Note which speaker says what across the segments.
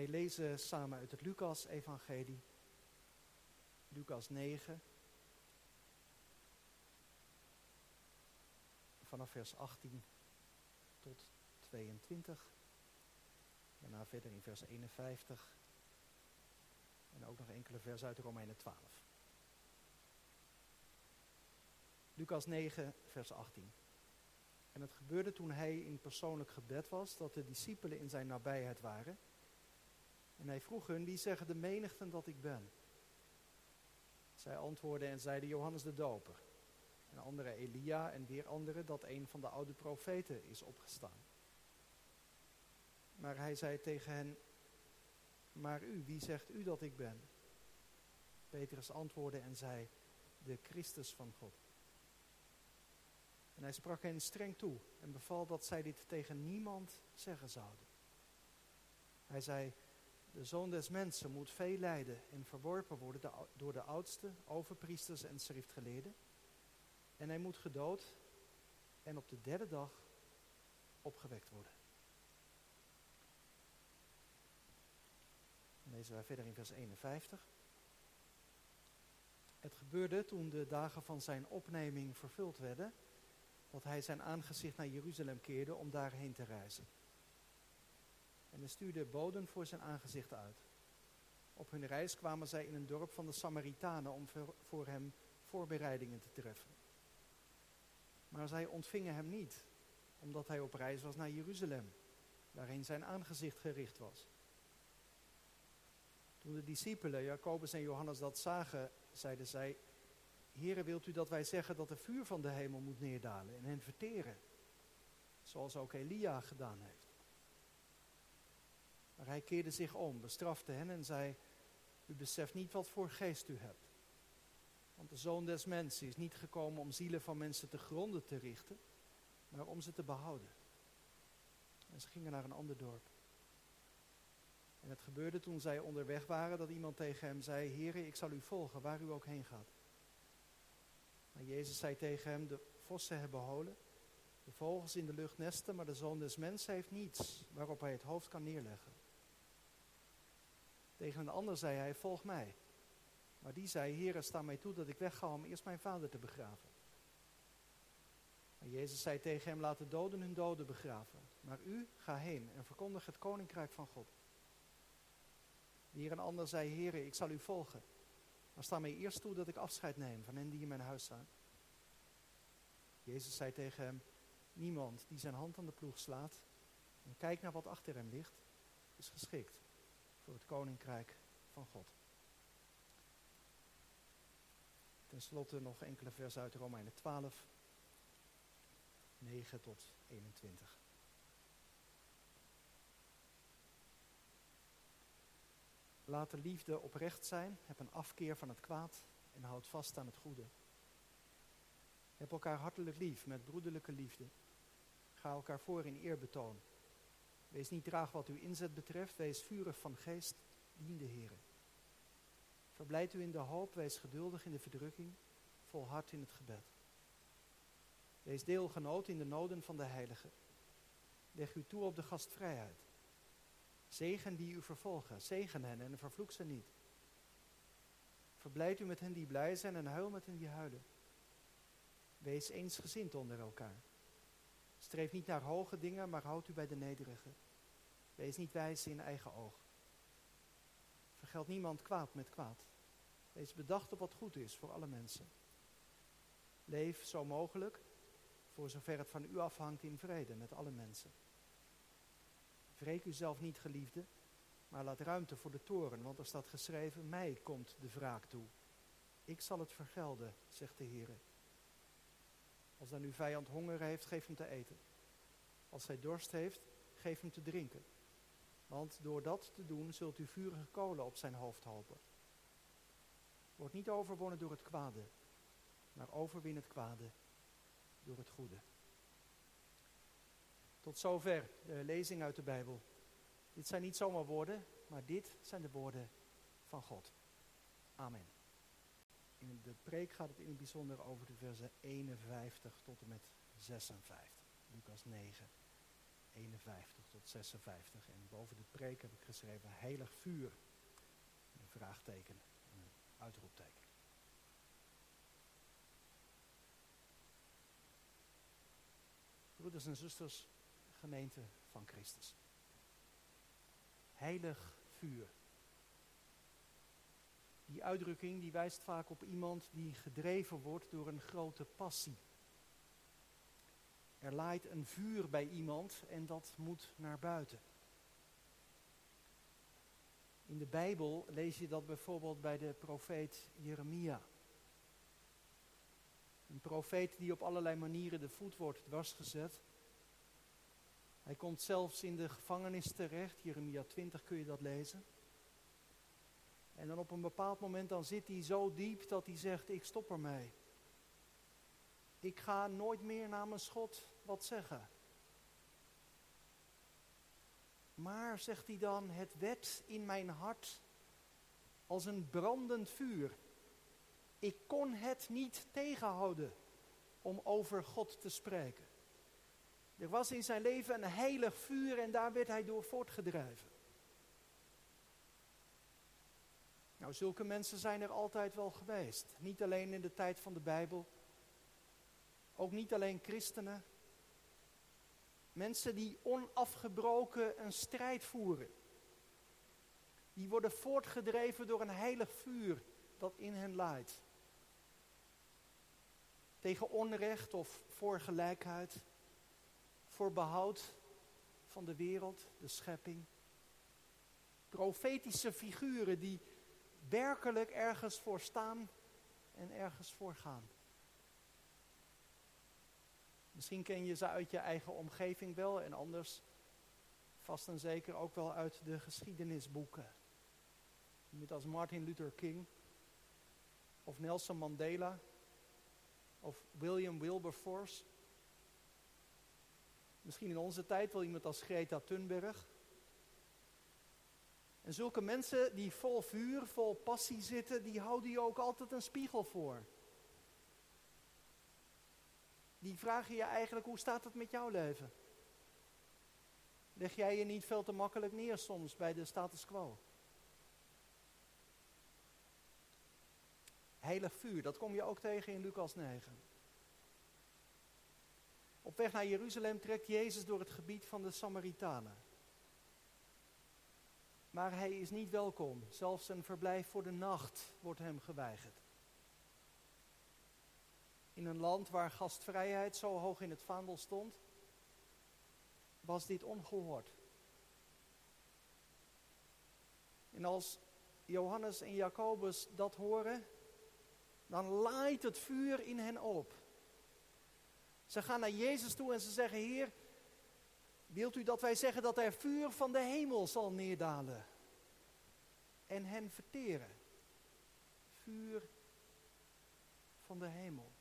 Speaker 1: Wij lezen samen uit het Lucas-evangelie, Lucas 9, vanaf vers 18 tot 22. Daarna verder in vers 51 en ook nog enkele vers uit Romeinen 12. Lucas 9, vers 18. En het gebeurde toen hij in persoonlijk gebed was, dat de discipelen in zijn nabijheid waren. En hij vroeg hun, wie zeggen de menigten dat ik ben? Zij antwoordden en zeiden Johannes de Doper. En andere Elia en weer anderen dat een van de oude profeten is opgestaan. Maar hij zei tegen hen, maar u, wie zegt u dat ik ben? Petrus antwoordde en zei, de Christus van God. En hij sprak hen streng toe en beval dat zij dit tegen niemand zeggen zouden. Hij zei, de zoon des mensen moet veel lijden en verworpen worden door de oudste, overpriesters en schriftgeleerden. En hij moet gedood en op de derde dag opgewekt worden. Dan lezen wij verder in vers 51. Het gebeurde toen de dagen van zijn opneming vervuld werden, dat hij zijn aangezicht naar Jeruzalem keerde om daarheen te reizen. En hij stuurde boden voor zijn aangezicht uit. Op hun reis kwamen zij in een dorp van de Samaritanen om voor hem voorbereidingen te treffen. Maar zij ontvingen hem niet, omdat hij op reis was naar Jeruzalem, waarheen zijn aangezicht gericht was. Toen de discipelen, Jacobus en Johannes, dat zagen, zeiden zij, Heere, wilt u dat wij zeggen dat de vuur van de hemel moet neerdalen en hen verteren, zoals ook Elia gedaan heeft? Maar hij keerde zich om, bestrafte hen en zei, u beseft niet wat voor geest u hebt. Want de zoon des mensen is niet gekomen om zielen van mensen te gronden te richten, maar om ze te behouden. En ze gingen naar een ander dorp. En het gebeurde toen zij onderweg waren dat iemand tegen hem zei, Heere, ik zal u volgen waar u ook heen gaat. Maar Jezus zei tegen hem, de vossen hebben holen, de vogels in de lucht nesten, maar de zoon des mensen heeft niets waarop hij het hoofd kan neerleggen. Tegen een ander zei hij, volg mij. Maar die zei, Heere, sta mij toe dat ik wegga om eerst mijn vader te begraven. Maar Jezus zei tegen hem, laat de doden hun doden begraven. Maar u, ga heen en verkondig het koninkrijk van God. Weer een ander zei, Heere, ik zal u volgen. Maar sta mij eerst toe dat ik afscheid neem van hen die in mijn huis staan. Jezus zei tegen hem, niemand die zijn hand aan de ploeg slaat en kijkt naar wat achter hem ligt, is geschikt het koninkrijk van God. Ten slotte nog enkele versen uit Romeinen 12, 9 tot 21. Laat de liefde oprecht zijn, heb een afkeer van het kwaad en houd vast aan het goede. Heb elkaar hartelijk lief met broederlijke liefde. Ga elkaar voor in eerbetoon. Wees niet traag wat uw inzet betreft, wees vurig van geest, dien de Heer. Verblijd u in de hoop, wees geduldig in de verdrukking, volhard in het gebed. Wees deelgenoot in de noden van de heiligen. Leg u toe op de gastvrijheid. Zegen die u vervolgen, zegen hen en vervloek ze niet. Verblijd u met hen die blij zijn en huil met hen die huilen. Wees eensgezind onder elkaar. Streef niet naar hoge dingen, maar houd u bij de nederige. Wees niet wijs in eigen oog. Vergeld niemand kwaad met kwaad. Wees bedacht op wat goed is voor alle mensen. Leef zo mogelijk, voor zover het van u afhangt, in vrede met alle mensen. Wreek u zelf niet, geliefde, maar laat ruimte voor de toren, want er staat geschreven, mij komt de wraak toe. Ik zal het vergelden, zegt de Heer. Als dan uw vijand honger heeft, geef hem te eten. Als hij dorst heeft, geef hem te drinken. Want door dat te doen zult u vurige kolen op zijn hoofd hopen. Word niet overwonnen door het kwade, maar overwin het kwade door het goede. Tot zover de lezing uit de Bijbel. Dit zijn niet zomaar woorden, maar dit zijn de woorden van God. Amen. In de preek gaat het in het bijzonder over de versen 51 tot en met 56. Lucas 9, 51 tot 56. En boven de preek heb ik geschreven heilig vuur. Een vraagteken en een uitroepteken. Broeders en zusters, gemeente van Christus. Heilig vuur. Die uitdrukking die wijst vaak op iemand die gedreven wordt door een grote passie. Er laait een vuur bij iemand en dat moet naar buiten. In de Bijbel lees je dat bijvoorbeeld bij de profeet Jeremia. Een profeet die op allerlei manieren de voet wordt dwarsgezet. Hij komt zelfs in de gevangenis terecht. Jeremia 20 kun je dat lezen. En dan op een bepaald moment dan zit hij zo diep dat hij zegt, ik stop ermee. Ik ga nooit meer namens God wat zeggen. Maar, zegt hij dan, het wet in mijn hart als een brandend vuur. Ik kon het niet tegenhouden om over God te spreken. Er was in zijn leven een heilig vuur en daar werd hij door voortgedreven. Nou, zulke mensen zijn er altijd wel geweest. Niet alleen in de tijd van de Bijbel. Ook niet alleen christenen. Mensen die onafgebroken een strijd voeren. Die worden voortgedreven door een heilig vuur dat in hen laait. Tegen onrecht of voor gelijkheid. Voor behoud van de wereld, de schepping. Profetische figuren die werkelijk ergens voor staan en ergens voor gaan. Misschien ken je ze uit je eigen omgeving wel en anders vast en zeker ook wel uit de geschiedenisboeken. Met als Martin Luther King of Nelson Mandela of William Wilberforce. Misschien in onze tijd wel iemand als Greta Thunberg. En zulke mensen die vol vuur, vol passie zitten, die houden je ook altijd een spiegel voor. Die vragen je eigenlijk, hoe staat het met jouw leven? Leg jij je niet veel te makkelijk neer soms bij de status quo? Heilig vuur, dat kom je ook tegen in Lucas 9. Op weg naar Jeruzalem trekt Jezus door het gebied van de Samaritanen. Maar hij is niet welkom. Zelfs een verblijf voor de nacht wordt hem geweigerd. In een land waar gastvrijheid zo hoog in het vaandel stond, was dit ongehoord. En als Johannes en Jacobus dat horen, dan laait het vuur in hen op. Ze gaan naar Jezus toe en ze zeggen: Heer, Wilt u dat wij zeggen dat er vuur van de hemel zal neerdalen en hen verteren? Vuur van de hemel.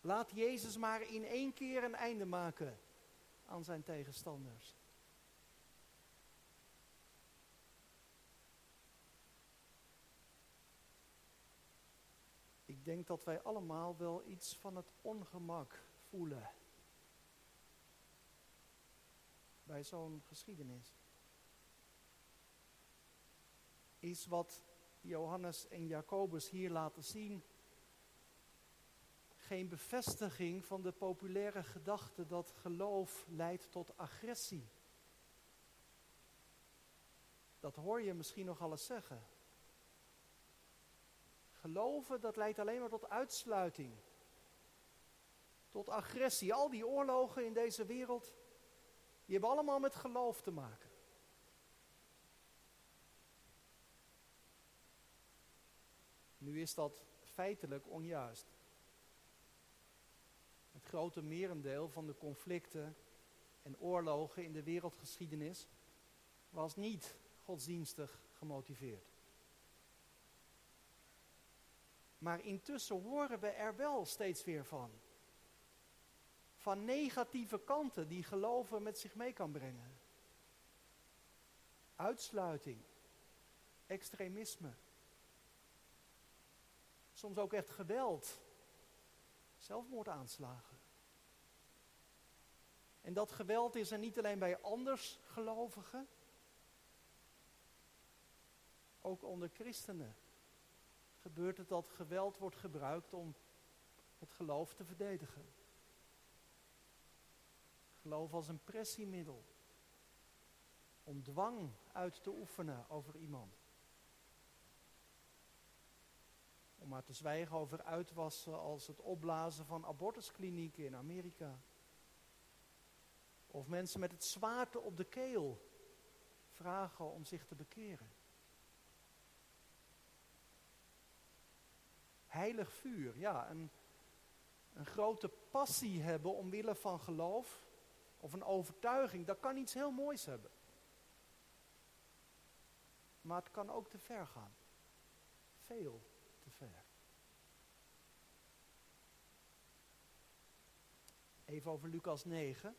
Speaker 1: Laat Jezus maar in één keer een einde maken aan zijn tegenstanders. Ik denk dat wij allemaal wel iets van het ongemak voelen bij zo'n geschiedenis. Is wat Johannes en Jacobus hier laten zien geen bevestiging van de populaire gedachte dat geloof leidt tot agressie. Dat hoor je misschien nog alles zeggen. Geloven, dat leidt alleen maar tot uitsluiting. Tot agressie. Al die oorlogen in deze wereld, die hebben allemaal met geloof te maken. Nu is dat feitelijk onjuist. Het grote merendeel van de conflicten en oorlogen in de wereldgeschiedenis was niet godsdienstig gemotiveerd. Maar intussen horen we er wel steeds weer van van negatieve kanten die geloven met zich mee kan brengen. Uitsluiting, extremisme, soms ook echt geweld, zelfmoordaanslagen. En dat geweld is er niet alleen bij anders gelovigen, ook onder christenen gebeurt het dat geweld wordt gebruikt om het geloof te verdedigen. Geloof als een pressiemiddel. Om dwang uit te oefenen over iemand. Om maar te zwijgen over uitwassen als het opblazen van abortusklinieken in Amerika. Of mensen met het zwaarte op de keel vragen om zich te bekeren. Heilig vuur, ja, een, een grote passie hebben omwille van geloof of een overtuiging, dat kan iets heel moois hebben. Maar het kan ook te ver gaan. Veel te ver. Even over Lucas 9.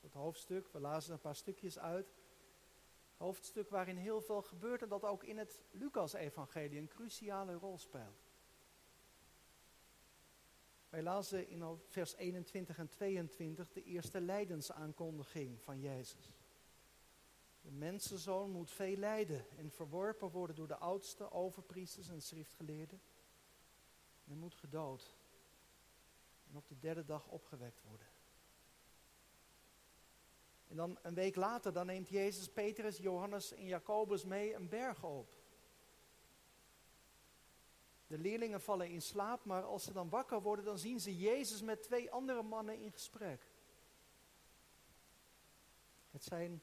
Speaker 1: Dat hoofdstuk, we lazen een paar stukjes uit. Hoofdstuk waarin heel veel gebeurt en dat ook in het Lucas-evangelie een cruciale rol speelt. Lazen in vers 21 en 22 de eerste lijdensaankondiging van Jezus. De mensenzoon moet veel lijden en verworpen worden door de oudste overpriesters en schriftgeleerden. En moet gedood en op de derde dag opgewekt worden. En dan een week later, dan neemt Jezus Petrus, Johannes en Jacobus mee een berg op. De leerlingen vallen in slaap, maar als ze dan wakker worden, dan zien ze Jezus met twee andere mannen in gesprek. Het zijn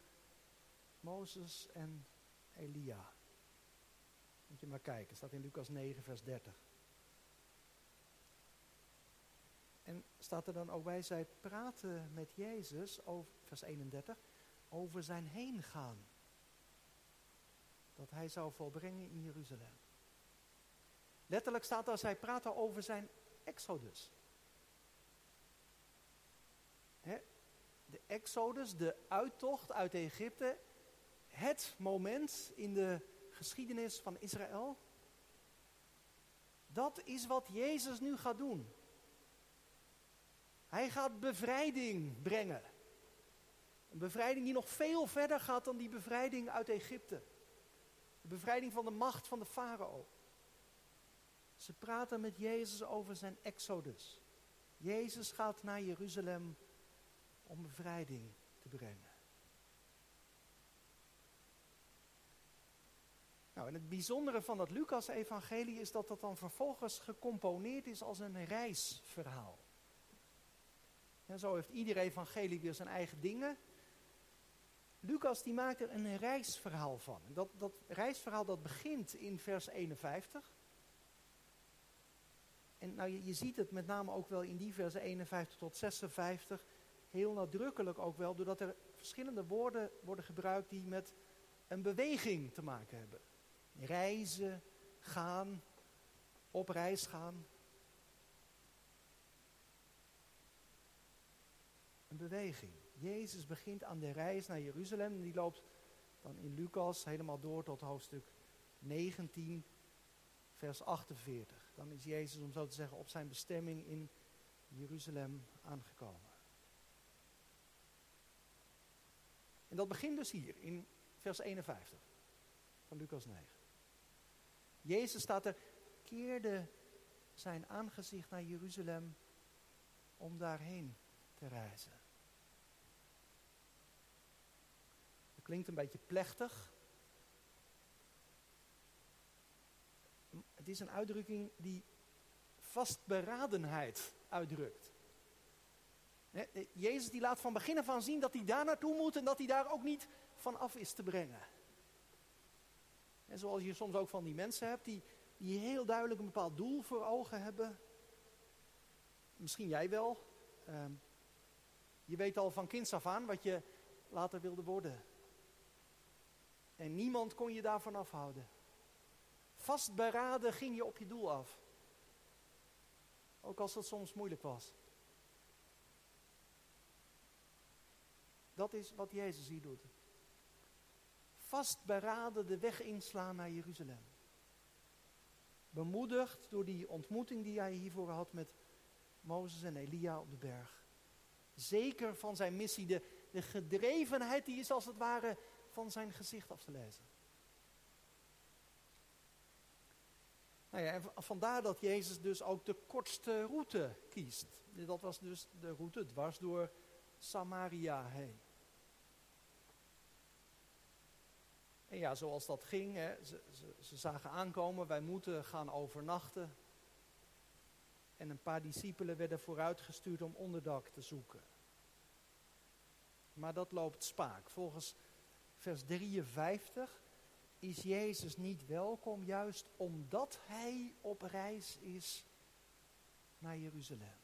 Speaker 1: Mozes en Elia. Moet je maar kijken, staat in Lucas 9, vers 30. En staat er dan ook bij, zij praten met Jezus, over, vers 31, over zijn heen gaan. Dat hij zou volbrengen in Jeruzalem. Letterlijk staat er, zij praten over zijn exodus. de exodus, de uittocht uit Egypte, het moment in de geschiedenis van Israël. Dat is wat Jezus nu gaat doen. Hij gaat bevrijding brengen. Een bevrijding die nog veel verder gaat dan die bevrijding uit Egypte. De bevrijding van de macht van de farao. Ze praten met Jezus over zijn exodus. Jezus gaat naar Jeruzalem om bevrijding te brengen. Nou, en het bijzondere van dat Lucas-evangelie is dat dat dan vervolgens gecomponeerd is als een reisverhaal. Zo heeft ieder evangelie weer zijn eigen dingen. Lucas die maakt er een reisverhaal van. Dat, dat reisverhaal dat begint in vers 51. En nou, je, je ziet het met name ook wel in die versen 51 tot 56 heel nadrukkelijk ook wel, doordat er verschillende woorden worden gebruikt die met een beweging te maken hebben. Reizen, gaan, op reis gaan. Een beweging. Jezus begint aan de reis naar Jeruzalem en die loopt dan in Lucas helemaal door tot hoofdstuk 19, vers 48. Dan is Jezus, om zo te zeggen, op zijn bestemming in Jeruzalem aangekomen. En dat begint dus hier in vers 51 van Lucas 9. Jezus staat er, keerde zijn aangezicht naar Jeruzalem om daarheen te reizen. Dat klinkt een beetje plechtig. Het is een uitdrukking die vastberadenheid uitdrukt. Jezus die laat van begin af aan zien dat hij daar naartoe moet en dat hij daar ook niet van af is te brengen. En zoals je soms ook van die mensen hebt die, die heel duidelijk een bepaald doel voor ogen hebben. Misschien jij wel. Ehm, je weet al van kinds af aan wat je later wilde worden. En niemand kon je daarvan afhouden. Vastberaden ging je op je doel af. Ook als dat soms moeilijk was. Dat is wat Jezus hier doet. Vastberaden de weg inslaan naar Jeruzalem. Bemoedigd door die ontmoeting die hij hiervoor had met Mozes en Elia op de berg. Zeker van zijn missie, de, de gedrevenheid die is als het ware van zijn gezicht af te lezen. Nou ja, en vandaar dat Jezus dus ook de kortste route kiest. Dat was dus de route dwars door Samaria heen. En ja, zoals dat ging, hè, ze, ze, ze zagen aankomen, wij moeten gaan overnachten. En een paar discipelen werden vooruitgestuurd om onderdak te zoeken. Maar dat loopt spaak. Volgens vers 53 is Jezus niet welkom, juist omdat hij op reis is naar Jeruzalem.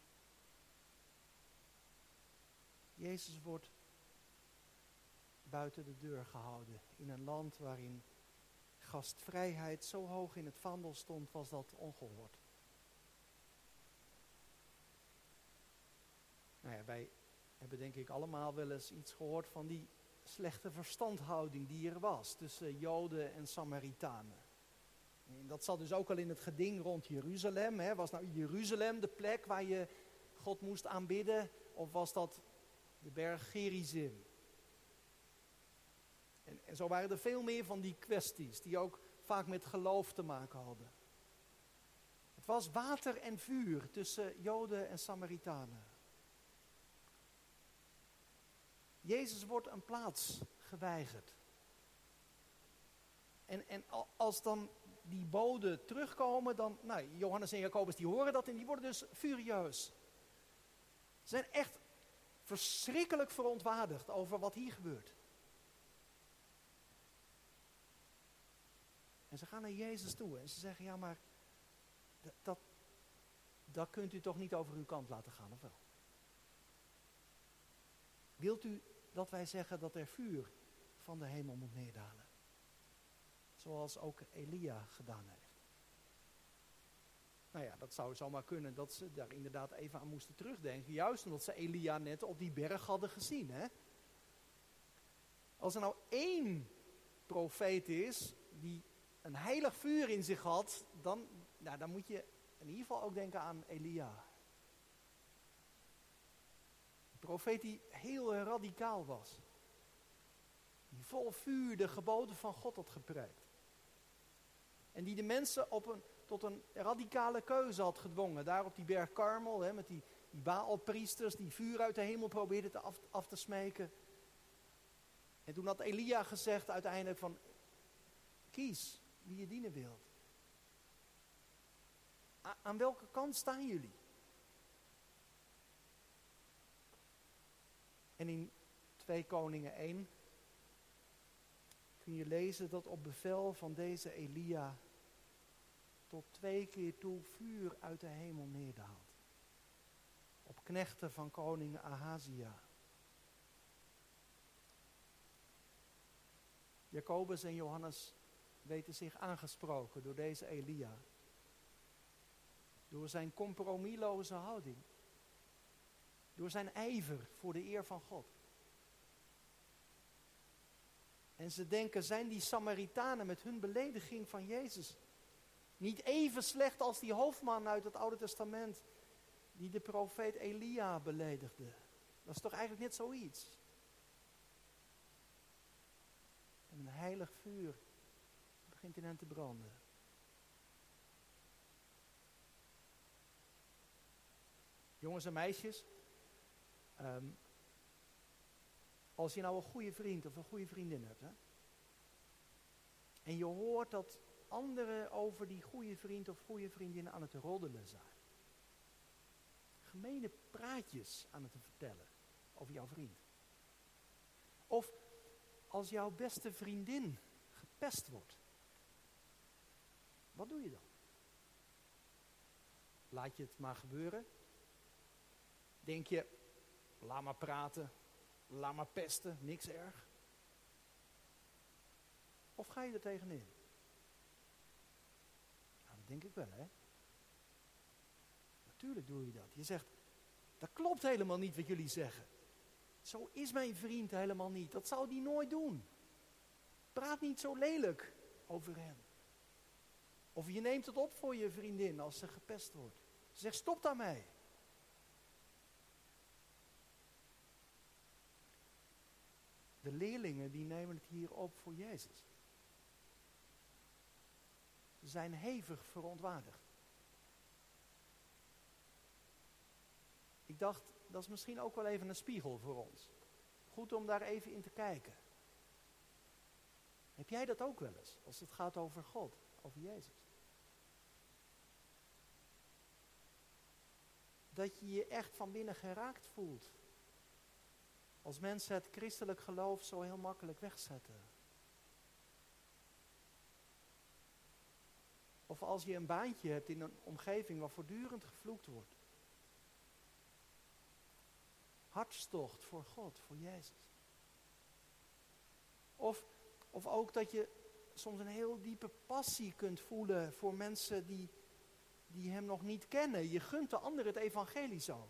Speaker 1: Jezus wordt buiten de deur gehouden in een land waarin gastvrijheid zo hoog in het vaandel stond, was dat ongehoord. Nou ja, wij hebben denk ik allemaal wel eens iets gehoord van die slechte verstandhouding die er was tussen Joden en Samaritanen. En dat zat dus ook al in het geding rond Jeruzalem. Hè. Was nou Jeruzalem de plek waar je God moest aanbidden? Of was dat de berg Gerizim? En, en zo waren er veel meer van die kwesties die ook vaak met geloof te maken hadden. Het was water en vuur tussen Joden en Samaritanen. Jezus wordt een plaats geweigerd. En, en als dan die boden terugkomen, dan, nou, Johannes en Jacobus die horen dat en die worden dus furieus. Ze zijn echt verschrikkelijk verontwaardigd over wat hier gebeurt. En ze gaan naar Jezus toe en ze zeggen, ja maar, dat, dat, dat kunt u toch niet over uw kant laten gaan, of wel? Wilt u dat wij zeggen dat er vuur van de hemel moet neerdalen. Zoals ook Elia gedaan heeft. Nou ja, dat zou zomaar kunnen dat ze daar inderdaad even aan moesten terugdenken. Juist omdat ze Elia net op die berg hadden gezien. Hè? Als er nou één profeet is die een heilig vuur in zich had, dan, nou, dan moet je in ieder geval ook denken aan Elia profeet die heel radicaal was. Die vol vuur de geboden van God had gepredikt. En die de mensen op een, tot een radicale keuze had gedwongen. Daar op die berg Karmel, hè, met die, Baalpriesters die vuur uit de hemel probeerden te af, af te smeken. En toen had Elia gezegd uiteindelijk van, kies wie je dienen wilt. aan welke kant staan jullie? En in 2 Koningen 1 kun je lezen dat op bevel van deze Elia tot twee keer toe vuur uit de hemel neerdaalt. Op knechten van koning Ahazia. Jacobus en Johannes weten zich aangesproken door deze Elia. Door zijn compromisloze houding. Door zijn ijver voor de eer van God. En ze denken, zijn die Samaritanen met hun belediging van Jezus niet even slecht als die hoofdman uit het Oude Testament die de profeet Elia beledigde? Dat is toch eigenlijk net zoiets? En een heilig vuur begint in hen te branden. Jongens en meisjes, Ehm, als je nou een goede vriend of een goede vriendin hebt, hè, en je hoort dat anderen over die goede vriend of goede vriendin aan het roddelen zijn. Gemene praatjes aan het vertellen over jouw vriend. Of als jouw beste vriendin gepest wordt. Wat doe je dan? Laat je het maar gebeuren? Denk je, Laat maar praten. Laat maar pesten. Niks erg. Of ga je er tegenin? Nou, dat denk ik wel, hè? Natuurlijk doe je dat. Je zegt, dat klopt helemaal niet wat jullie zeggen. Zo is mijn vriend helemaal niet. Dat zou die nooit doen. Praat niet zo lelijk over hem. Of je neemt het op voor je vriendin als ze gepest wordt. Zeg, stop daarmee. De leerlingen die nemen het hier op voor Jezus. Ze zijn hevig verontwaardigd. Ik dacht, dat is misschien ook wel even een spiegel voor ons. Goed om daar even in te kijken. Heb jij dat ook wel eens, als het gaat over God, over Jezus? Dat je je echt van binnen geraakt voelt. Als mensen het christelijk geloof zo heel makkelijk wegzetten. Of als je een baantje hebt in een omgeving waar voortdurend gevloekt wordt. Hartstocht voor God, voor Jezus. Of, of ook dat je soms een heel diepe passie kunt voelen voor mensen die, die hem nog niet kennen. Je gunt de ander het evangelie zo.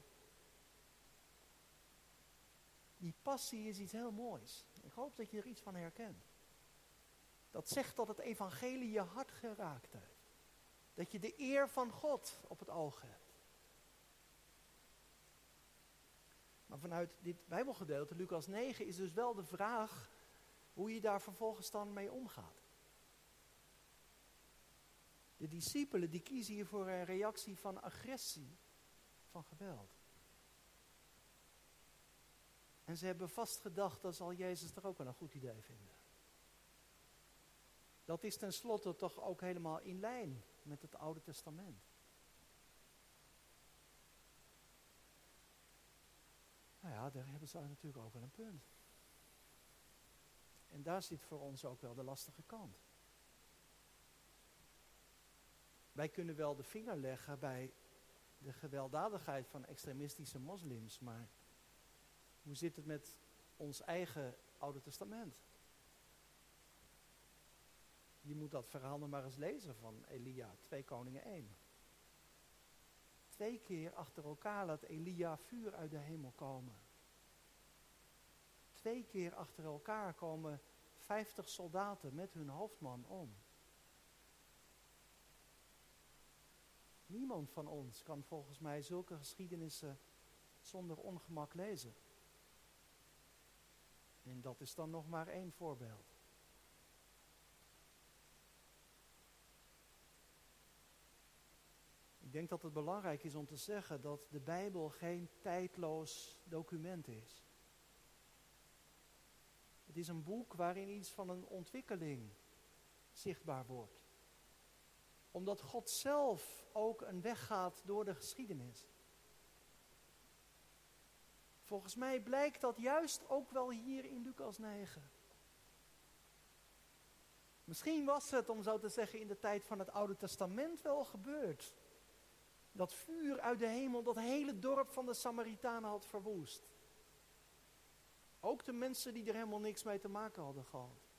Speaker 1: Die passie is iets heel moois. Ik hoop dat je er iets van herkent. Dat zegt dat het evangelie je hart geraakt heeft. Dat je de eer van God op het oog hebt. Maar vanuit dit Bijbelgedeelte, Lucas 9, is dus wel de vraag hoe je daar vervolgens dan mee omgaat. De discipelen die kiezen hier voor een reactie van agressie, van geweld. En ze hebben vast gedacht, dat zal Jezus toch ook wel een goed idee vinden. Dat is tenslotte toch ook helemaal in lijn met het Oude Testament. Nou ja, daar hebben ze natuurlijk ook wel een punt. En daar zit voor ons ook wel de lastige kant. Wij kunnen wel de vinger leggen bij de gewelddadigheid van extremistische moslims, maar hoe zit het met ons eigen Oude Testament? Je moet dat verhaal nog maar eens lezen van Elia, 2 Koningen 1. Twee keer achter elkaar laat Elia vuur uit de hemel komen. Twee keer achter elkaar komen vijftig soldaten met hun hoofdman om. Niemand van ons kan volgens mij zulke geschiedenissen zonder ongemak lezen. En dat is dan nog maar één voorbeeld. Ik denk dat het belangrijk is om te zeggen dat de Bijbel geen tijdloos document is. Het is een boek waarin iets van een ontwikkeling zichtbaar wordt. Omdat God zelf ook een weg gaat door de geschiedenis. Volgens mij blijkt dat juist ook wel hier in Lucas 9. Misschien was het, om zo te zeggen, in de tijd van het Oude Testament wel gebeurd. Dat vuur uit de hemel dat hele dorp van de Samaritanen had verwoest. Ook de mensen die er helemaal niks mee te maken hadden gehad.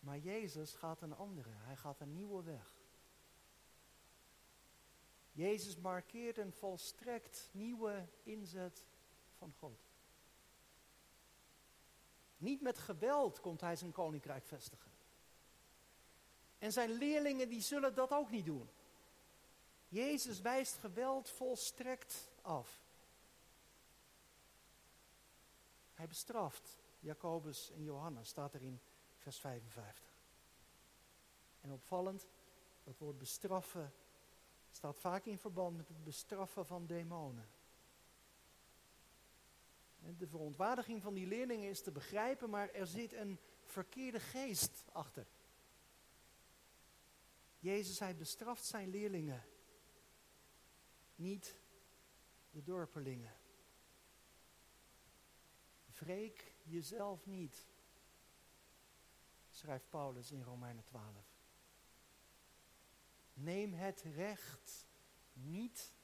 Speaker 1: Maar Jezus gaat een andere, hij gaat een nieuwe weg. Jezus markeert een volstrekt nieuwe inzet van God. Niet met geweld komt hij zijn koninkrijk vestigen. En zijn leerlingen die zullen dat ook niet doen. Jezus wijst geweld volstrekt af. Hij bestraft Jacobus en Johannes, staat er in vers 55. En opvallend, dat woord bestraffen staat vaak in verband met het bestraffen van demonen. De verontwaardiging van die leerlingen is te begrijpen, maar er zit een verkeerde geest achter. Jezus, hij bestraft zijn leerlingen, niet de dorpelingen. Wreek jezelf niet, schrijft Paulus in Romeinen 12. Neem het recht niet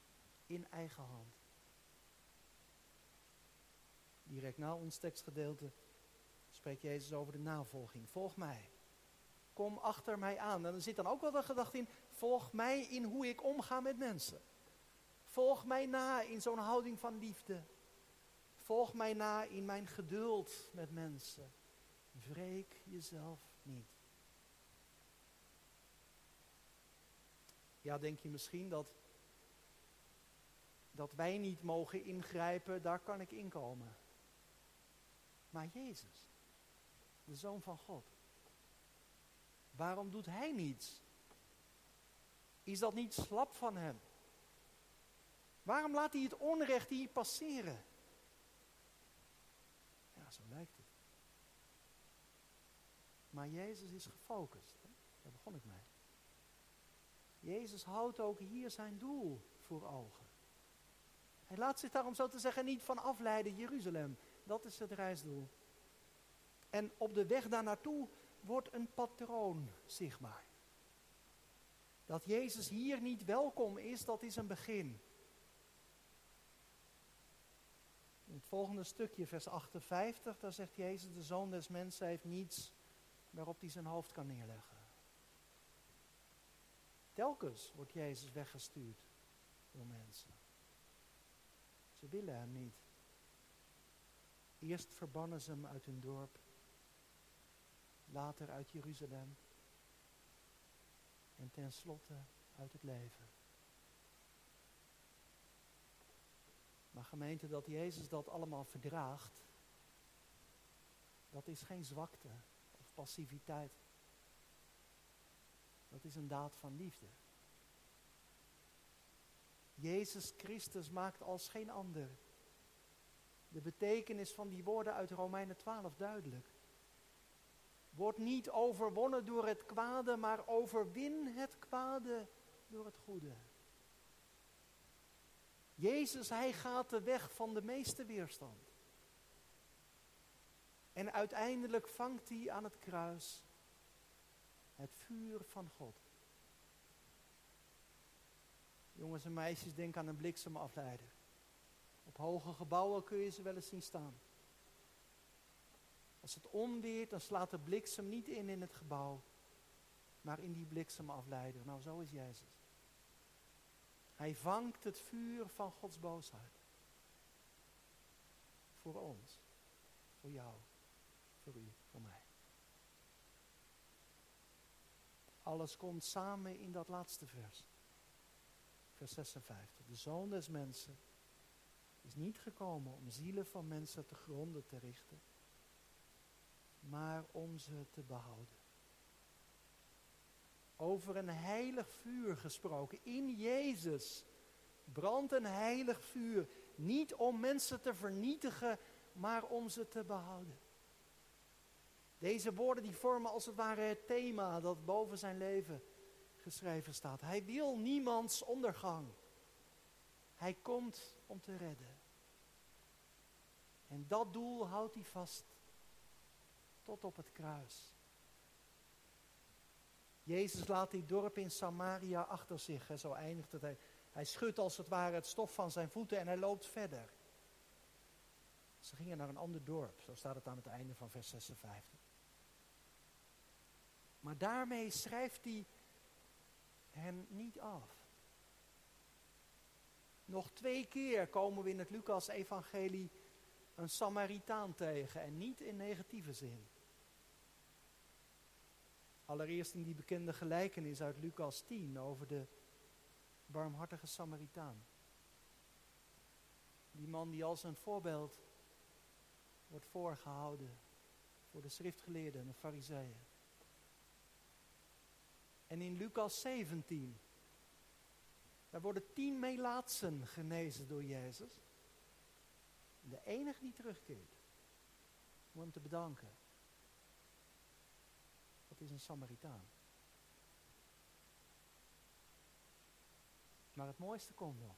Speaker 1: in eigen hand. Direct na ons tekstgedeelte spreekt Jezus over de navolging. Volg mij. Kom achter mij aan. En er zit dan ook wel de gedachte in, volg mij in hoe ik omga met mensen. Volg mij na in zo'n houding van liefde. Volg mij na in mijn geduld met mensen. Wreek jezelf niet. Ja, denk je misschien dat Dat wij niet mogen ingrijpen, daar kan ik inkomen. Maar Jezus, de Zoon van God, waarom doet Hij niets? Is dat niet slap van Hem? Waarom laat Hij het onrecht hier passeren? Ja, zo lijkt het. Maar Jezus is gefocust. Hè? Daar begon ik mee. Jezus houdt ook hier zijn doel voor ogen. Hij laat zich daarom zo te zeggen niet van afleiden Jeruzalem. Dat is het reisdoel. En op de weg daar naartoe wordt een patroon zichtbaar. Dat Jezus hier niet welkom is, dat is een begin. In het volgende stukje, vers 58, daar zegt Jezus, de zoon des mensen heeft niets waarop hij zijn hoofd kan neerleggen. Telkens wordt Jezus weggestuurd door mensen. Ze willen hem niet. Eerst verbannen ze hem uit hun dorp, later uit Jeruzalem en tenslotte uit het leven. Maar gemeente, dat Jezus dat allemaal verdraagt, dat is geen zwakte of passiviteit. Dat is een daad van liefde. Jezus Christus maakt als geen ander de betekenis van die woorden uit Romeinen 12 duidelijk. Word niet overwonnen door het kwade, maar overwin het kwade door het goede. Jezus, hij gaat de weg van de meeste weerstand. En uiteindelijk vangt hij aan het kruis het vuur van God. Jongens en meisjes, denk aan een bliksemafleider. Op hoge gebouwen kun je ze wel eens zien staan. Als het onweert, dan slaat de bliksem niet in in het gebouw, maar in die bliksemafleider. Nou, zo is Jezus. Hij vangt het vuur van Gods boosheid. Voor ons, voor jou, voor u, voor mij. Alles komt samen in dat laatste vers. Vers 56. De zoon des mensen is niet gekomen om zielen van mensen te gronden te richten, maar om ze te behouden. Over een heilig vuur gesproken, in Jezus brandt een heilig vuur, niet om mensen te vernietigen, maar om ze te behouden. Deze woorden die vormen als het ware het thema dat boven zijn leven geschreven staat. Hij wil niemands ondergang. Hij komt om te redden. En dat doel houdt hij vast tot op het kruis. Jezus laat die dorp in Samaria achter zich. Zo eindigt het. Hij, hij schudt als het ware het stof van zijn voeten en hij loopt verder. Ze gingen naar een ander dorp. Zo staat het aan het einde van vers 56. Maar daarmee schrijft hij hen niet af. Nog twee keer komen we in het Lucas-evangelie een Samaritaan tegen en niet in negatieve zin. Allereerst in die bekende gelijkenis uit Lucas 10 over de barmhartige Samaritaan. Die man die als een voorbeeld wordt voorgehouden voor de schriftgeleerden en de fariseeën. En in Lucas 17, daar worden tien melaatsen genezen door Jezus. De enige die terugkeert om hem te bedanken, dat is een Samaritaan. Maar het mooiste komt nog.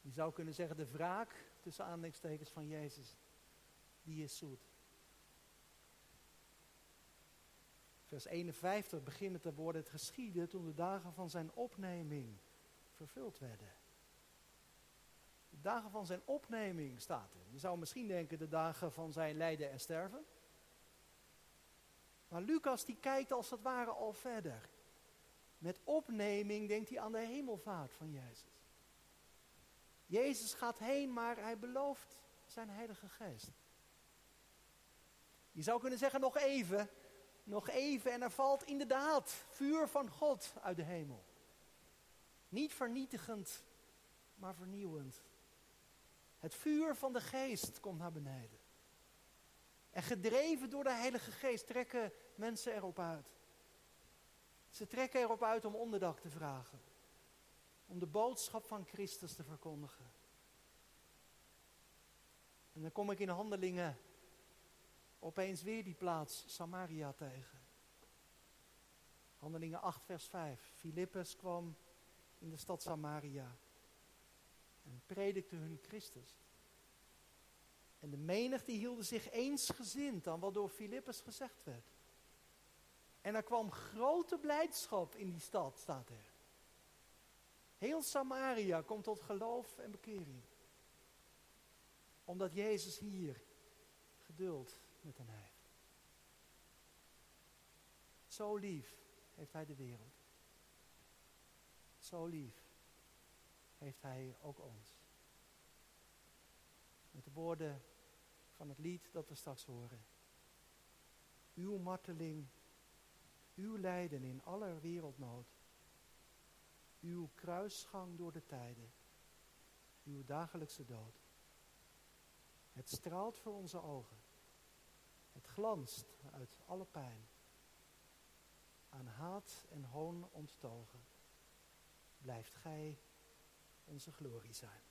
Speaker 1: Je zou kunnen zeggen, de wraak tussen aanleidingstekens van Jezus, die is zoet. Vers 51 beginnen te worden het geschieden toen de dagen van zijn opneming vervuld werden. De dagen van zijn opneming staat er. Je zou misschien denken de dagen van zijn lijden en sterven. Maar Lucas die kijkt als het ware al verder. Met opneming denkt hij aan de hemelvaart van Jezus. Jezus gaat heen, maar hij belooft zijn Heilige Geest. Je zou kunnen zeggen nog even, nog even en er valt inderdaad vuur van God uit de hemel. Niet vernietigend, maar vernieuwend. Het vuur van de geest komt naar beneden. En gedreven door de Heilige Geest trekken mensen erop uit. Ze trekken erop uit om onderdak te vragen. Om de boodschap van Christus te verkondigen. En dan kom ik in handelingen opeens weer die plaats Samaria tegen. Handelingen 8, vers 5. Filippus kwam in de stad Samaria en predikte hun Christus. En de menigte hielden zich eensgezind aan wat door Filippus gezegd werd. En er kwam grote blijdschap in die stad, staat er. Heel Samaria komt tot geloof en bekering. Omdat Jezus hier geduld met heeft. Zo lief heeft Hij de wereld. Zo lief heeft Hij ook ons. Met de woorden van het lied dat we straks horen. Uw marteling, uw lijden in aller wereldnood. Uw kruisgang door de tijden. Uw dagelijkse dood. Het straalt voor onze ogen. Glanst uit alle pijn. Aan haat en hoon onttogen. Blijft gij onze glorie zijn.